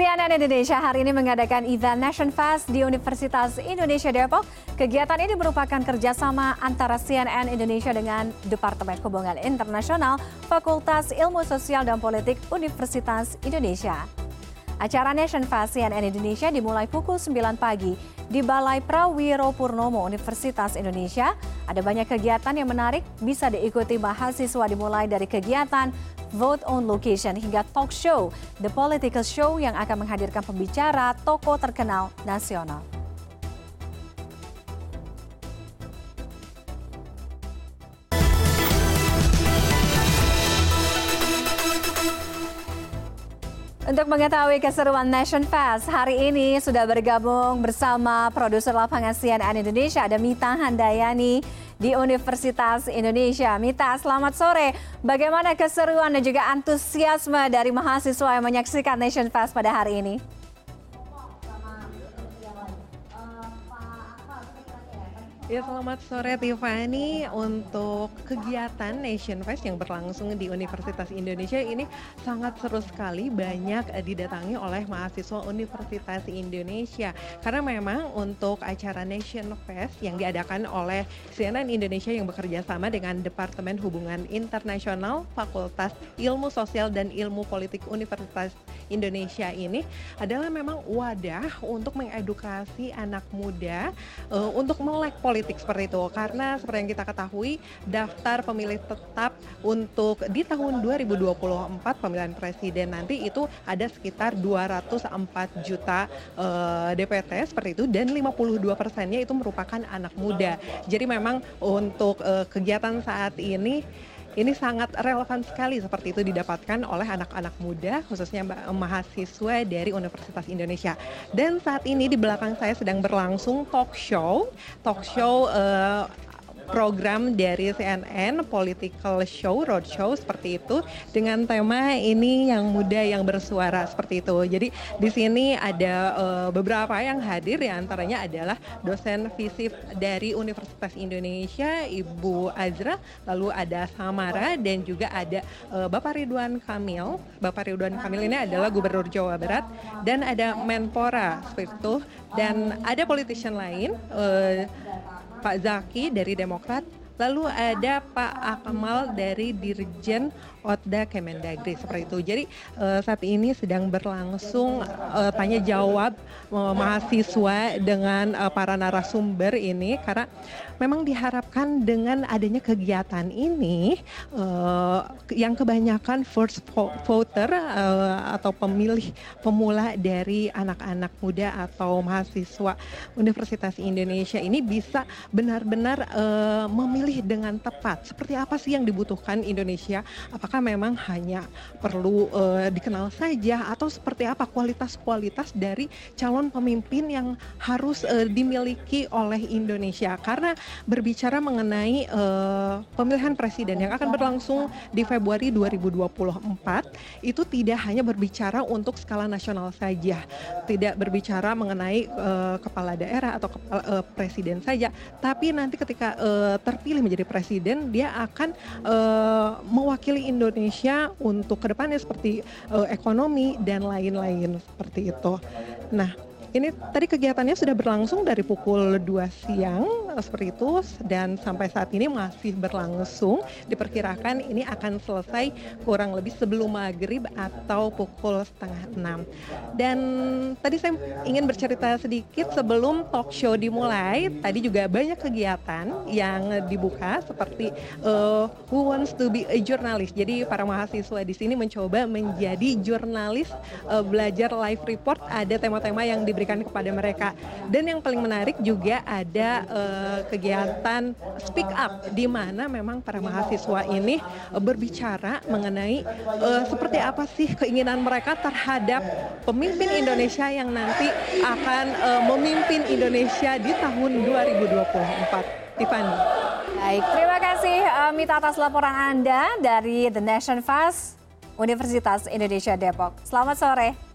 CNN Indonesia hari ini mengadakan event Nation Fest di Universitas Indonesia Depok. Kegiatan ini merupakan kerjasama antara CNN Indonesia dengan Departemen Hubungan Internasional Fakultas Ilmu Sosial dan Politik Universitas Indonesia. Acara Nation Fest CNN Indonesia dimulai pukul 9 pagi di Balai Prawiro Purnomo Universitas Indonesia. Ada banyak kegiatan yang menarik bisa diikuti mahasiswa dimulai dari kegiatan vote on location hingga talk show The Political Show yang akan menghadirkan pembicara tokoh terkenal nasional. Untuk mengetahui keseruan Nation Fest, hari ini sudah bergabung bersama produser lapangan CNN Indonesia, ada Mita Handayani di Universitas Indonesia. Mita, selamat sore. Bagaimana keseruan dan juga antusiasme dari mahasiswa yang menyaksikan Nation Fest pada hari ini? Ya selamat sore Tiffany. Untuk kegiatan Nation Fest yang berlangsung di Universitas Indonesia ini sangat seru sekali. Banyak didatangi oleh mahasiswa Universitas Indonesia. Karena memang untuk acara Nation Fest yang diadakan oleh CNN Indonesia yang bekerja sama dengan Departemen Hubungan Internasional Fakultas Ilmu Sosial dan Ilmu Politik Universitas Indonesia ini adalah memang wadah untuk mengedukasi anak muda uh, untuk melek politik politik seperti itu karena seperti yang kita ketahui daftar pemilih tetap untuk di tahun 2024 pemilihan presiden nanti itu ada sekitar 204 juta uh, eh, DPT seperti itu dan 52 persennya itu merupakan anak muda. Jadi memang untuk uh, kegiatan saat ini ini sangat relevan sekali seperti itu didapatkan oleh anak-anak muda khususnya mahasiswa dari Universitas Indonesia. Dan saat ini di belakang saya sedang berlangsung talk show, talk show uh, program dari CNN Political Show, Roadshow seperti itu dengan tema ini yang muda yang bersuara seperti itu. Jadi di sini ada uh, beberapa yang hadir ya antaranya adalah dosen fisip dari Universitas Indonesia Ibu Azra, lalu ada Samara dan juga ada uh, Bapak Ridwan Kamil. Bapak Ridwan Kamil ini adalah Gubernur Jawa Barat dan ada Menpora seperti itu dan ada politician lain uh, Pak Zaki dari Demokrat, lalu ada Pak Akmal dari Dirjen Otda Kemendagri seperti itu. Jadi uh, saat ini sedang berlangsung uh, tanya jawab uh, mahasiswa dengan uh, para narasumber ini karena memang diharapkan dengan adanya kegiatan ini uh, yang kebanyakan first voter uh, atau pemilih pemula dari anak-anak muda atau mahasiswa Universitas Indonesia ini bisa benar-benar uh, memilih dengan tepat. Seperti apa sih yang dibutuhkan Indonesia? Apakah apakah memang hanya perlu uh, dikenal saja atau seperti apa kualitas-kualitas dari calon pemimpin yang harus uh, dimiliki oleh Indonesia? Karena berbicara mengenai uh, pemilihan presiden yang akan berlangsung di Februari 2024 itu tidak hanya berbicara untuk skala nasional saja tidak berbicara mengenai uh, kepala daerah atau kepala, uh, presiden saja tapi nanti ketika uh, terpilih menjadi presiden dia akan uh, mewakili Indonesia Indonesia untuk ke depannya seperti uh, ekonomi dan lain-lain seperti itu. Nah, ini tadi kegiatannya sudah berlangsung dari pukul 2 siang seperti itu dan sampai saat ini masih berlangsung. Diperkirakan ini akan selesai kurang lebih sebelum maghrib atau pukul setengah enam. Dan tadi saya ingin bercerita sedikit sebelum talk show dimulai. Tadi juga banyak kegiatan yang dibuka seperti uh, Who Wants to be a Journalist. Jadi para mahasiswa di sini mencoba menjadi jurnalis uh, belajar live report. Ada tema-tema yang diberikan kepada mereka. Dan yang paling menarik juga ada kegiatan speak up di mana memang para mahasiswa ini uh, berbicara mengenai uh, seperti apa sih keinginan mereka terhadap pemimpin Indonesia yang nanti akan uh, memimpin Indonesia di tahun 2024. Tiffany. Baik, terima kasih uh, Mita atas laporan Anda dari The Nation Fast Universitas Indonesia Depok. Selamat sore.